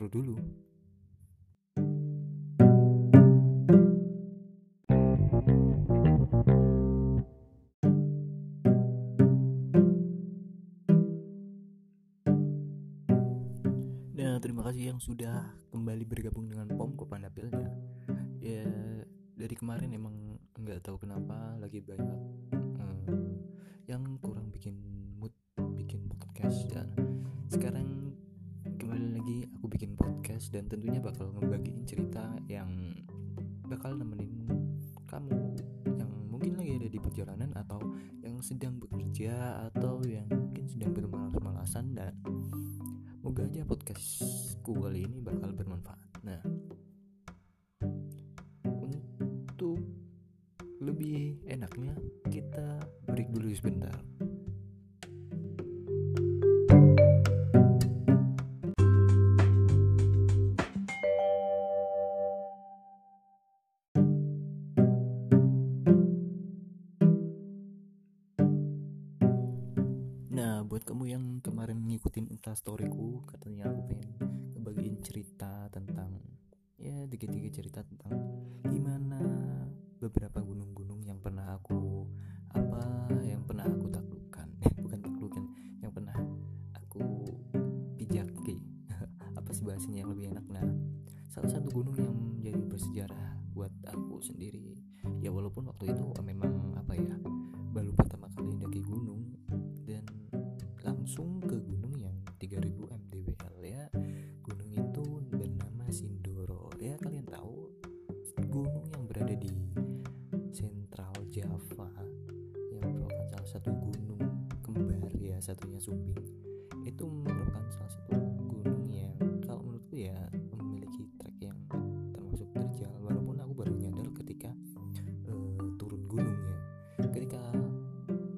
intro dulu. Nah, terima kasih yang sudah kembali bergabung dengan Pom Kopandapilnya. Ya, dari kemarin emang nggak tahu kenapa lagi banyak eh, yang kurang bikin dan tentunya bakal ngebagiin cerita yang bakal nemenin kamu yang mungkin lagi ada di perjalanan atau yang sedang bekerja atau yang mungkin sedang bermalas-malasan dan moga aja podcastku kali ini bakal bermanfaat. Nah untuk lebih enaknya kita break dulu sebentar instastoryku, katanya aku pengen ngebagiin cerita tentang ya dikit-dikit cerita tentang gimana beberapa satunya Sumbing itu merupakan salah satu gunung yang kalau menurutku ya memiliki trek yang termasuk terjal walaupun aku baru nyadar ketika eh, turun gunung ya ketika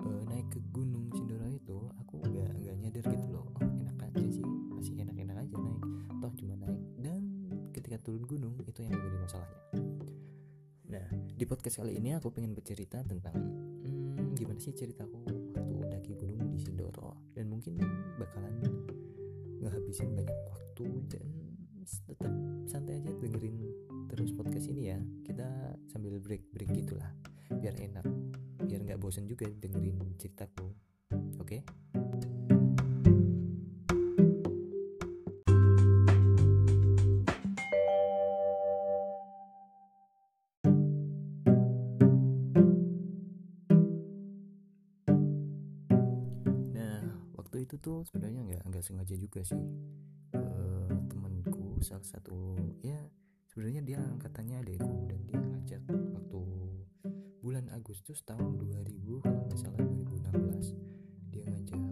eh, naik ke gunung Sindoro itu aku nggak nggak nyadar gitu loh oh enak aja sih masih enak-enak aja naik toh cuma naik. Dan ketika turun gunung itu yang menjadi masalahnya. Nah di podcast kali ini aku pengen bercerita tentang hmm, gimana sih ceritaku ngehabisin banyak waktu dan tetap santai aja dengerin terus podcast ini ya. Kita sambil break break gitulah biar enak biar nggak bosen juga dengerin ceritaku itu sebenarnya nggak nggak sengaja juga sih. Eh, temanku salah satu ya sebenarnya dia angkatannya adekku dan dia ngajak waktu bulan Agustus tahun 2000 kalau nggak salah 2016 dia ngajak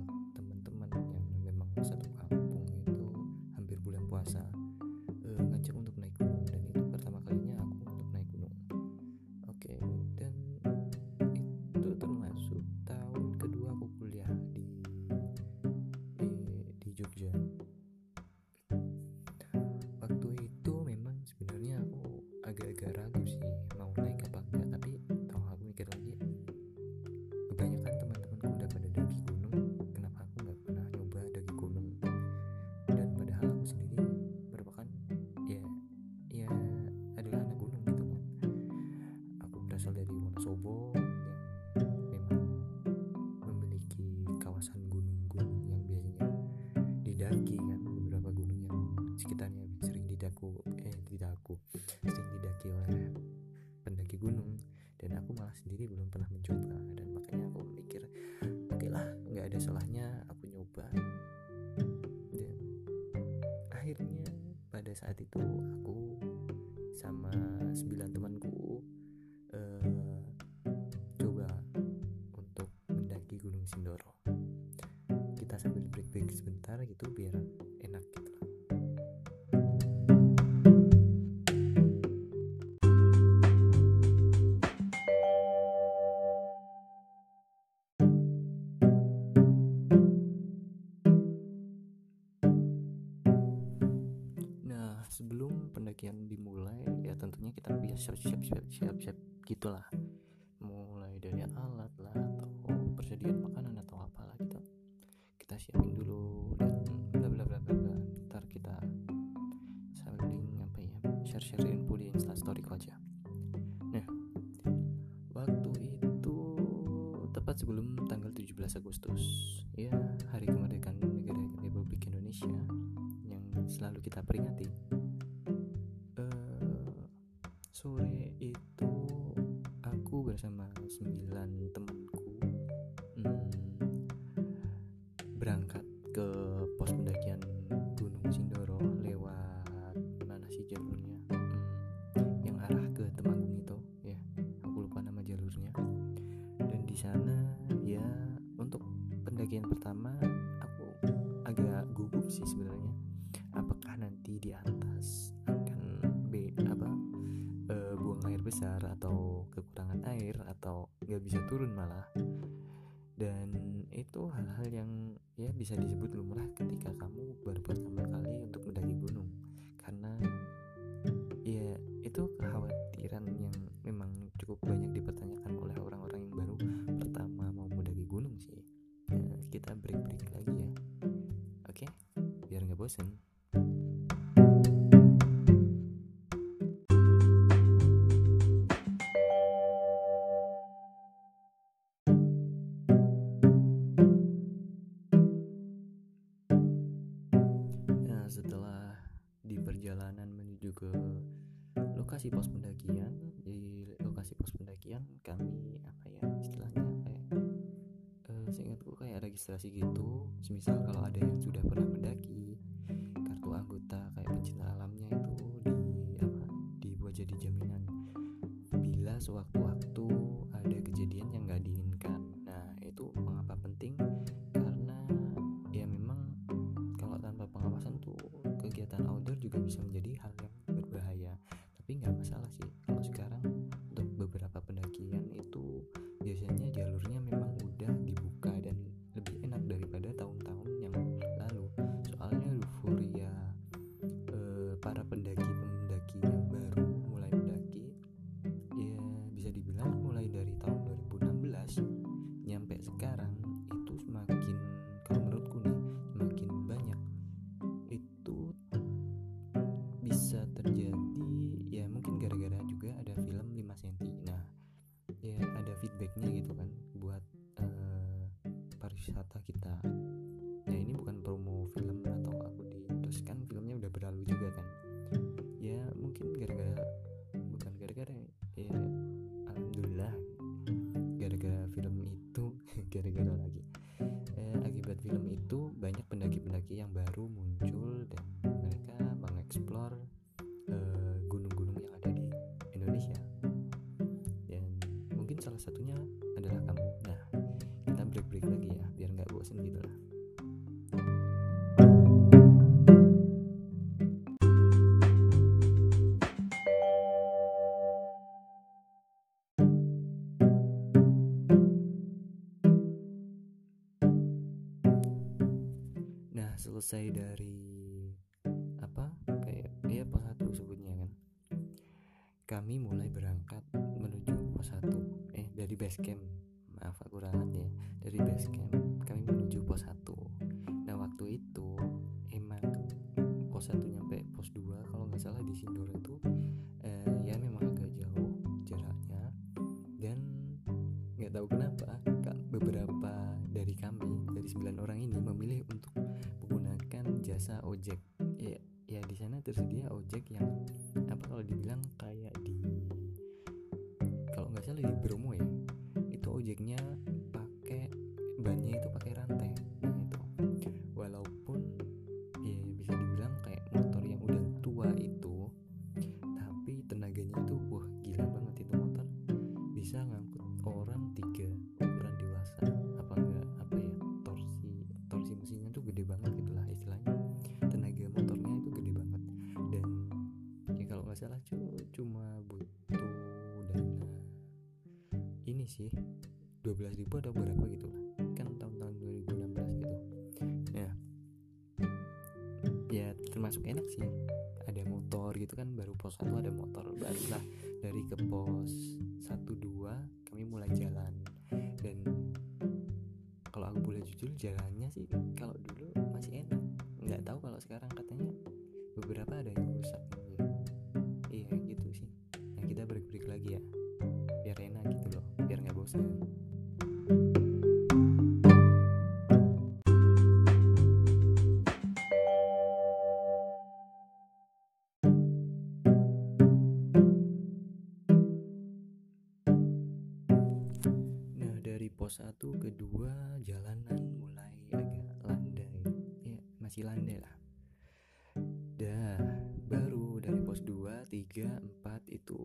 Wonosobo yang memang memiliki kawasan gunung-gunung yang biasanya didaki kan beberapa gunung yang sekitarnya sering didaku eh didaku sering didaki oleh pendaki gunung. Dan aku malah sendiri belum pernah mencoba dan makanya aku mikir oke lah nggak ada salahnya aku nyoba. Dan akhirnya pada saat itu aku sebelum pendakian dimulai ya tentunya kita bisa siap siap siap siap gitulah. Mulai dari alat lah atau persediaan makanan atau apalah gitu. Kita siapin dulu dan bla bla bla bla bla. Ntar kita saling apa ya share share info di instastory aja. Nah waktu itu tepat sebelum tanggal 17 Agustus ya hari kemerdekaan negara Republik Indonesia yang selalu kita peringati. Di atas akan be apa e, buang air besar atau kekurangan air atau nggak bisa turun malah. Dan itu hal-hal yang ya bisa disebut lumrah ketika kamu baru pertama kali untuk lokasi pos pendakian, di lokasi pos pendakian kami apa ya istilahnya kayak uh, seingatku kayak registrasi gitu. Semisal kalau ada yang sudah pernah mendaki, kartu anggota kayak pencinta alamnya itu di apa dibuat jadi jaminan bila sewaktu-waktu berlalu juga kan. Ya mungkin gara-gara bukan gara-gara ya alhamdulillah gara-gara film itu gara-gara lagi. Eh, akibat film itu banyak pendaki-pendaki yang baru muncul selesai dari apa? Kayak ya pos 1 sebutnya kan. Kami mulai berangkat menuju pos 1. Eh, dari base camp. Maaf aku ralat ya. Dari base camp jasa ojek. Ya ya di sana tersedia ojek yang apa kalau dibilang kayak di kalau nggak salah di Bromo ya sih. Ada motor gitu kan baru pos satu ada motor barulah dari ke pos satu dua kami mulai jalan. Dan kalau aku boleh jujur jalannya sih kalau dulu masih enak. Nggak tahu kalau sekarang katanya beberapa ada yang rusak kedua jalanan mulai agak landai. Ya masih landai lah. Dah baru dari pos 2 3 4 itu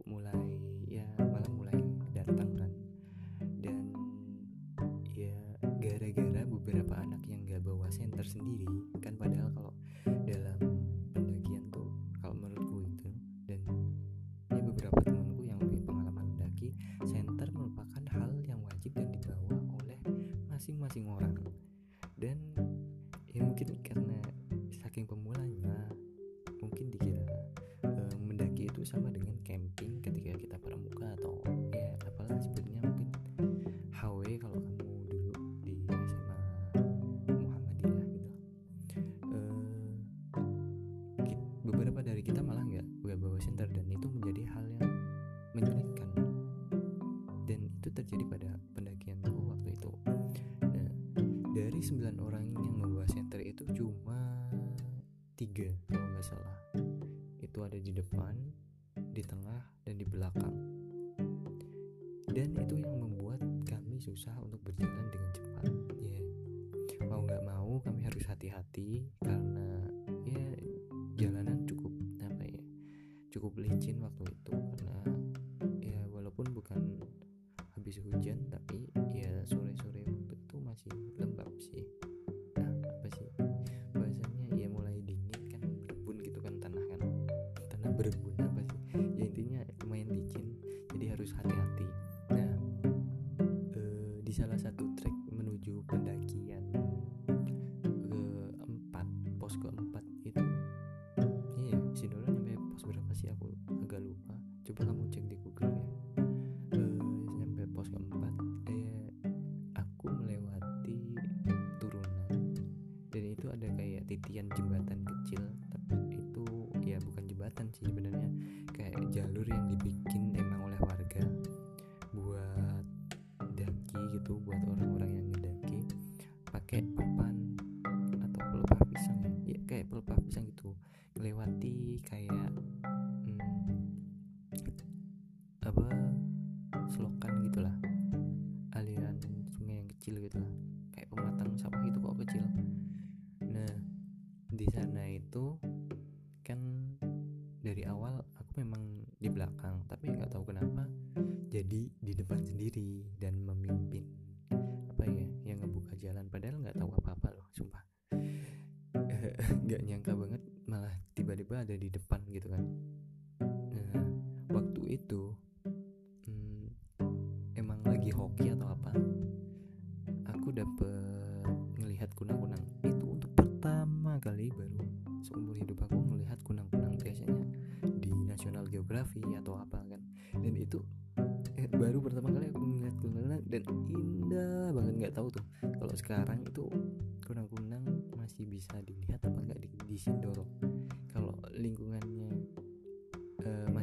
cukup licin waktu itu.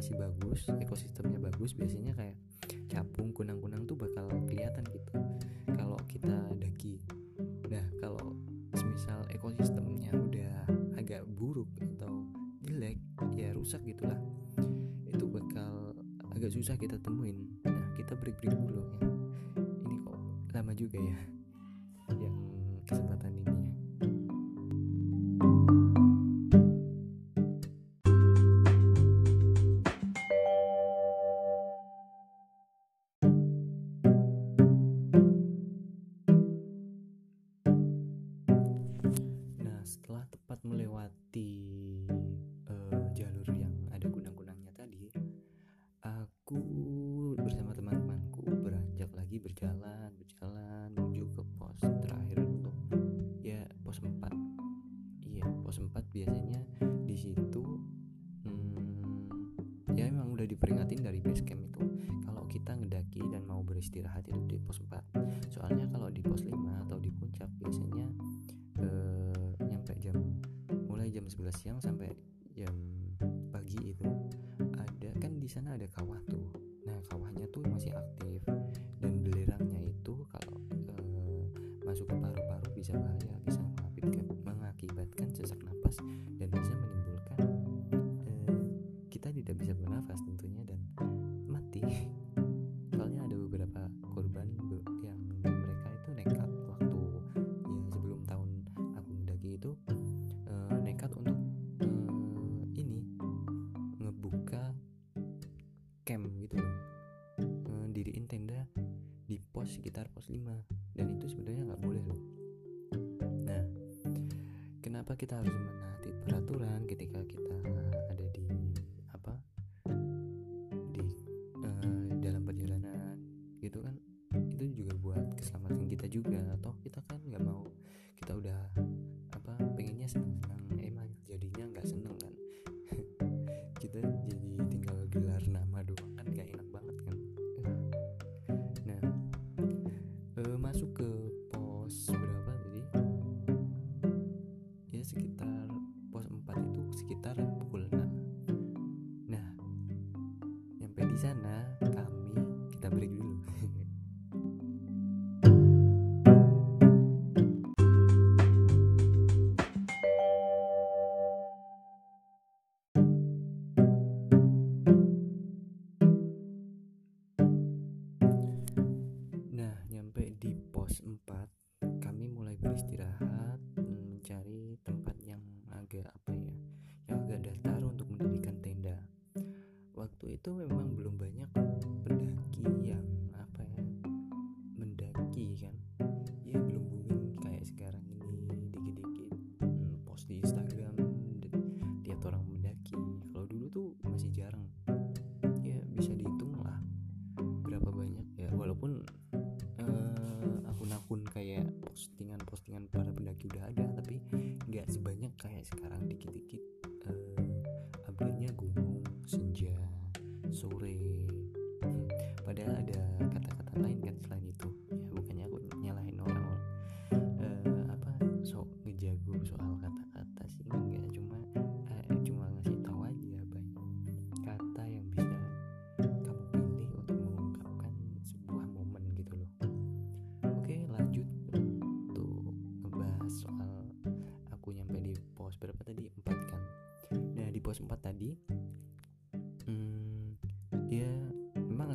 masih bagus ekosistemnya bagus biasanya kayak capung kunang-kunang tuh bakal kelihatan gitu. Kalau kita daki. Nah kalau semisal ekosistemnya udah agak buruk atau jelek ya rusak gitulah. Itu bakal agak susah kita temuin. Nah kita break break dulu ya. Ini kok lama juga ya? udah diperingatin dari base camp itu. Kalau kita ngedaki dan mau beristirahat itu di pos 4 soalnya kalau di pos 5 atau di puncak biasanya eh, nyampe jam mulai jam 11 siang sampai jam pagi itu ada kan di sana ada kawah tuh. Nah kawahnya tuh masih aktif. juga atau itu memang belum banyak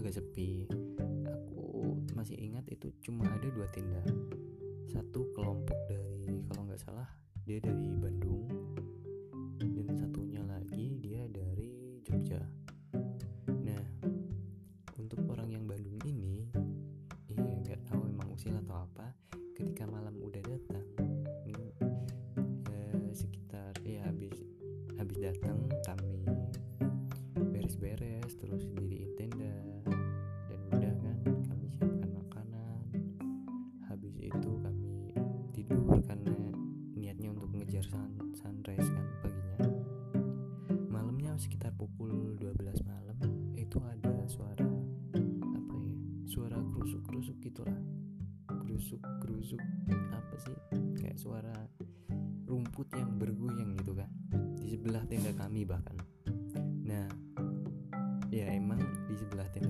juga sepi. Aku masih ingat itu cuma ada dua tenda. Satu kelompok dari kalau nggak salah dia dari Bandung. hablaste.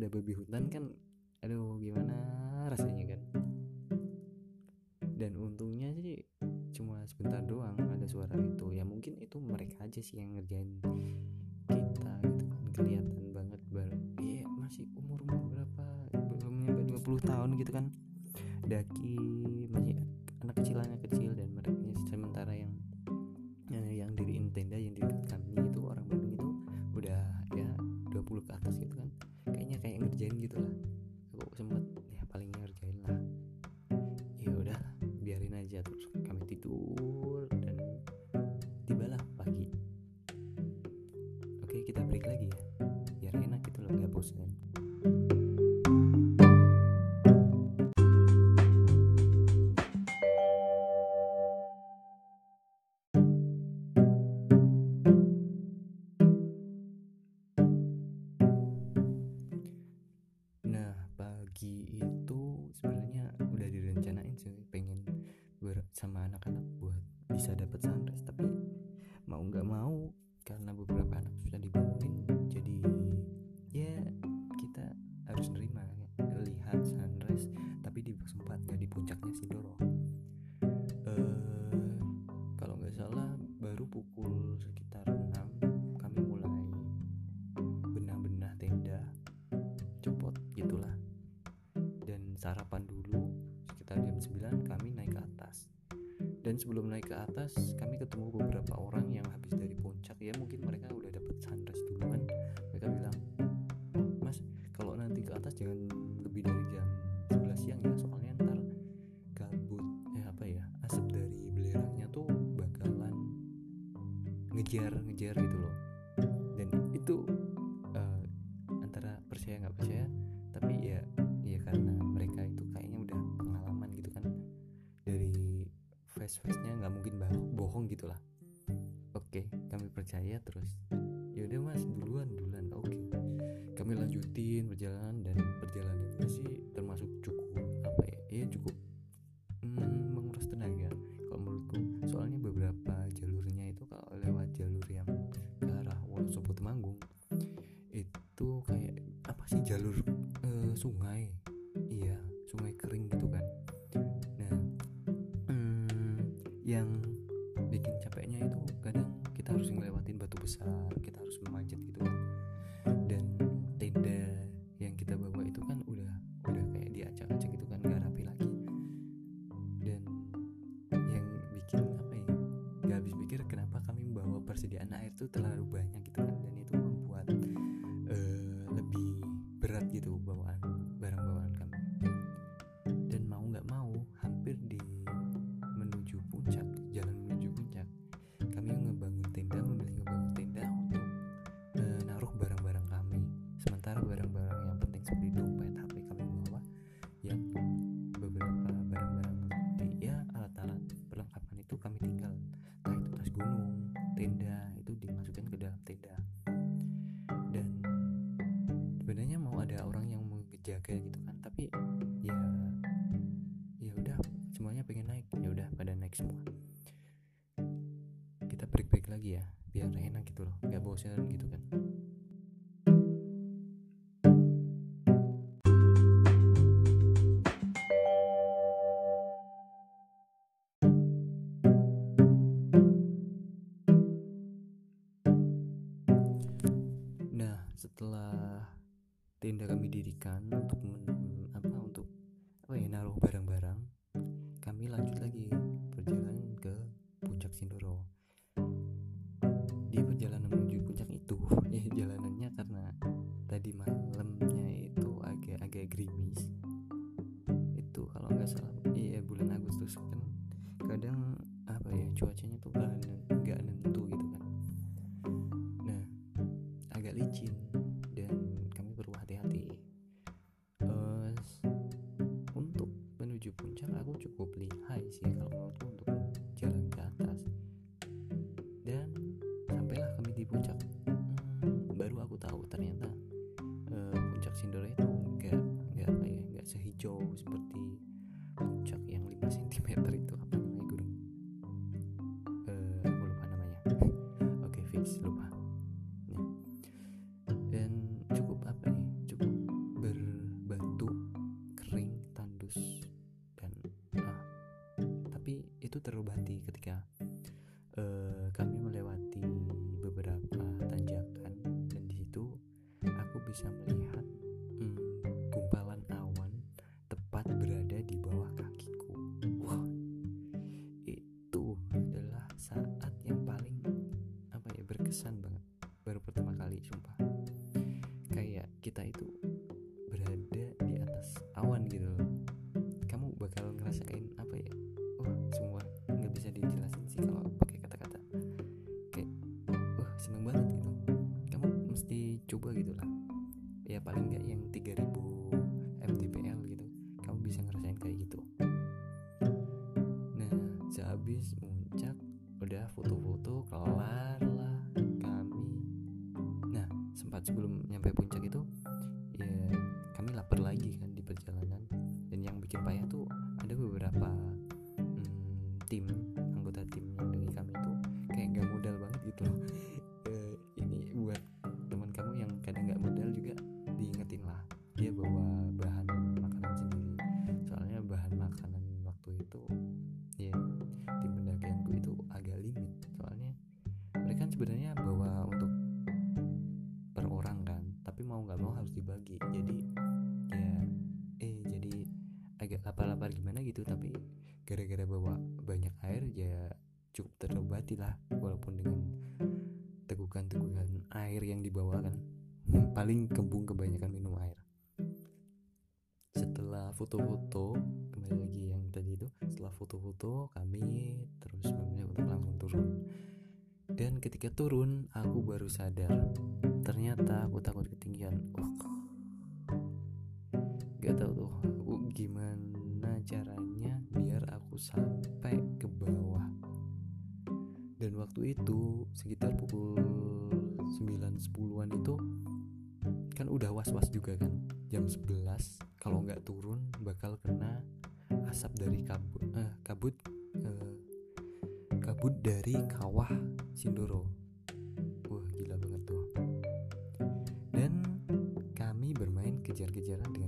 ada babi hutan kan baru pukul sekitar 6 kami mulai benah-benah tenda copot gitulah. Dan sarapan dulu sekitar jam 9 kami naik ke atas. Dan sebelum naik ke atas kami ketemu beberapa orang yang habis dari puncak. Ya mungkin mereka udah dapat sunrise duluan. Mereka bilang si jalur uh, sungai. tenda itu dimasukkan ke dalam tenda. Dan sebenarnya mau ada orang yang menjaga gitu kan tapi ya ya udah semuanya pengen naik ya udah pada naik semua. Kita break break lagi ya biar enak gitu loh nggak bosan gitu kan. cinta. Assalamualaikum Kan sebelum nyampe puncak itu ya kami lapar lagi kan di perjalanan. Dan yang bikin payah tuh ada beberapa hmm, tim anggota tim yang dari kami tuh kayak nggak modal banget gitu loh. Eh, ini buat teman kamu yang kadang nggak modal juga diingetin lah. Dia bawa bahan makanan sendiri. Soalnya bahan makanan waktu itu ya tim pendakianku itu agak limit. Soalnya mereka kan sebenarnya bawa gitu tapi gara-gara bawa banyak air ya cukup terobati lah walaupun dengan tegukan-tegukan air yang dibawa kan. Paling kembung kebanyakan minum air. Setelah foto-foto kembali lagi yang tadi itu setelah foto-foto kami terus memilih untuk langsung turun. Dan ketika turun aku baru sadar ternyata aku takut ketinggian. Oh, gak tau tuh gimana caranya biar aku sampai ke bawah. Dan waktu itu sekitar pukul 9.10an itu kan udah was-was juga kan jam 11 kalau nggak turun bakal kena asap dari kabut eh, kabut eh, kabut dari kawah Sindoro. Wah gila banget tuh. Dan kami bermain kejar-kejaran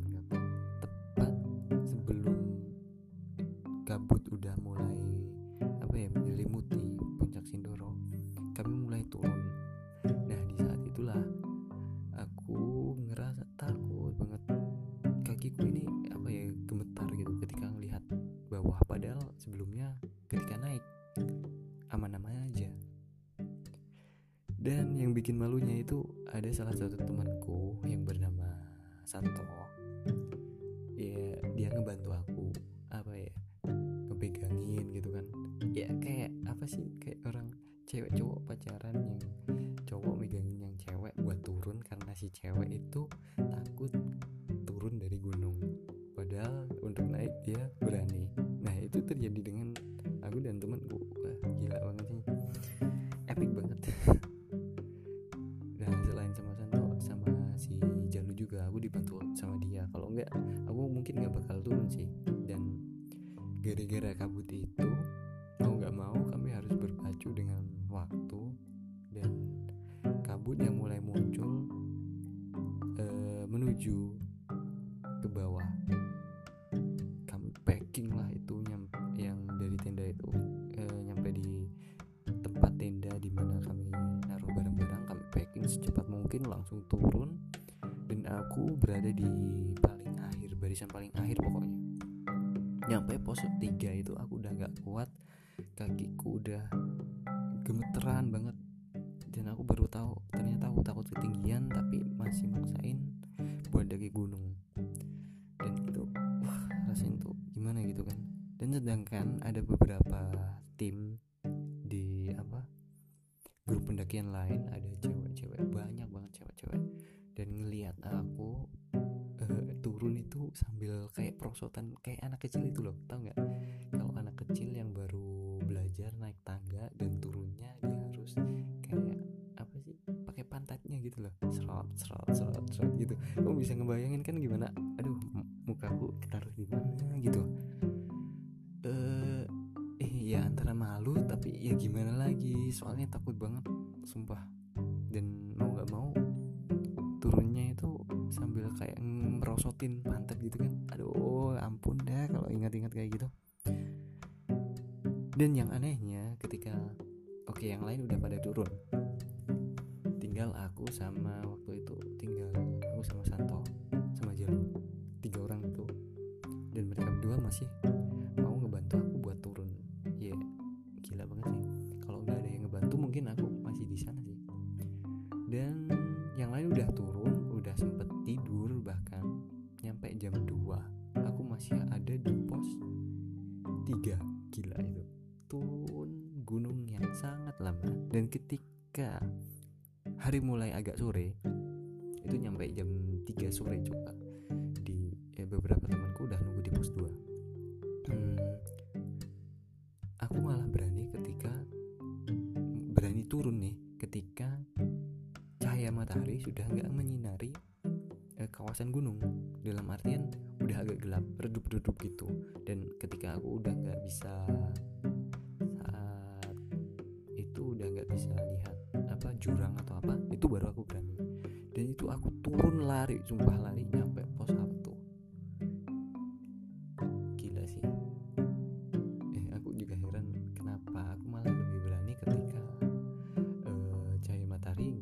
yang bikin malunya itu ada salah satu temanku yang bernama Santo enggak aku mungkin nggak bakal turun sih. Dan gara-gara kabut itu mau nggak mau kami harus berpacu dengan waktu dan kabut yang mulai muncul eh, menuju ke bawah udah gemeteran banget. Dan aku baru tahu ternyata aku takut ketinggian tapi masih maksain buat daki gunung. Dan itu wah rasanya tuh gimana gitu kan. Dan sedangkan ada beberapa tim di apa grup pendakian lain ada cewek-cewek banyak banget cewek-cewek. Dan ngelihat aku eh, turun itu sambil kayak perosotan kayak anak kecil itu loh tau nggak? Kalau anak kecil yang baru belajar naik tangga dan turunnya dia harus kayak apa sih pakai pantatnya gitu loh. Serot serot serot serot gitu. Kamu bisa ngebayangin kan gimana? Aduh mukaku taruh di mana gitu. Eh eh ya antara malu tapi ya gimana lagi? Soalnya takut banget sumpah. Dan mau nggak mau turunnya itu sambil kayak merosotin pantat gitu kan. Aduh ampun dah kalau ingat-ingat kayak gitu dan yang anehnya ketika oke yang lain udah pada turun. Tinggal aku sama waktu itu tinggal aku sama Santo sama Jalu tiga orang itu. Dan mereka berdua masih mau ngebantu aku buat turun. Ya gila banget sih. Kalau nggak ada yang ngebantu mungkin aku masih di sana sih. Dan yang lain udah turun udah sempet sore coba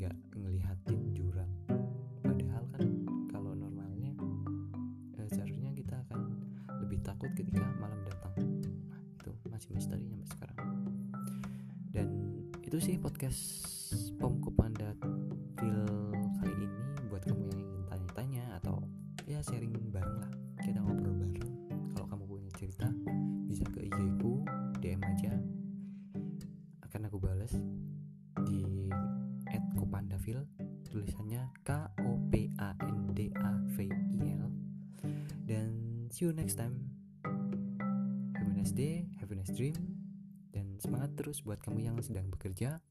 nggak ngelihatin jurang. Padahal kan kalau normalnya eh, seharusnya kita akan lebih takut ketika malam datang. Nah, itu masih misteri sampai sekarang. Dan itu sih podcast next time. Have a nice day have a nice dream dan semangat terus buat kamu yang sedang bekerja.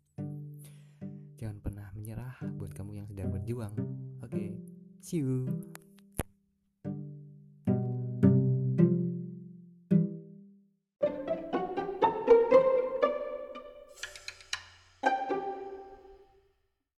Jangan pernah menyerah buat kamu yang sedang berjuang. Oke okay, see you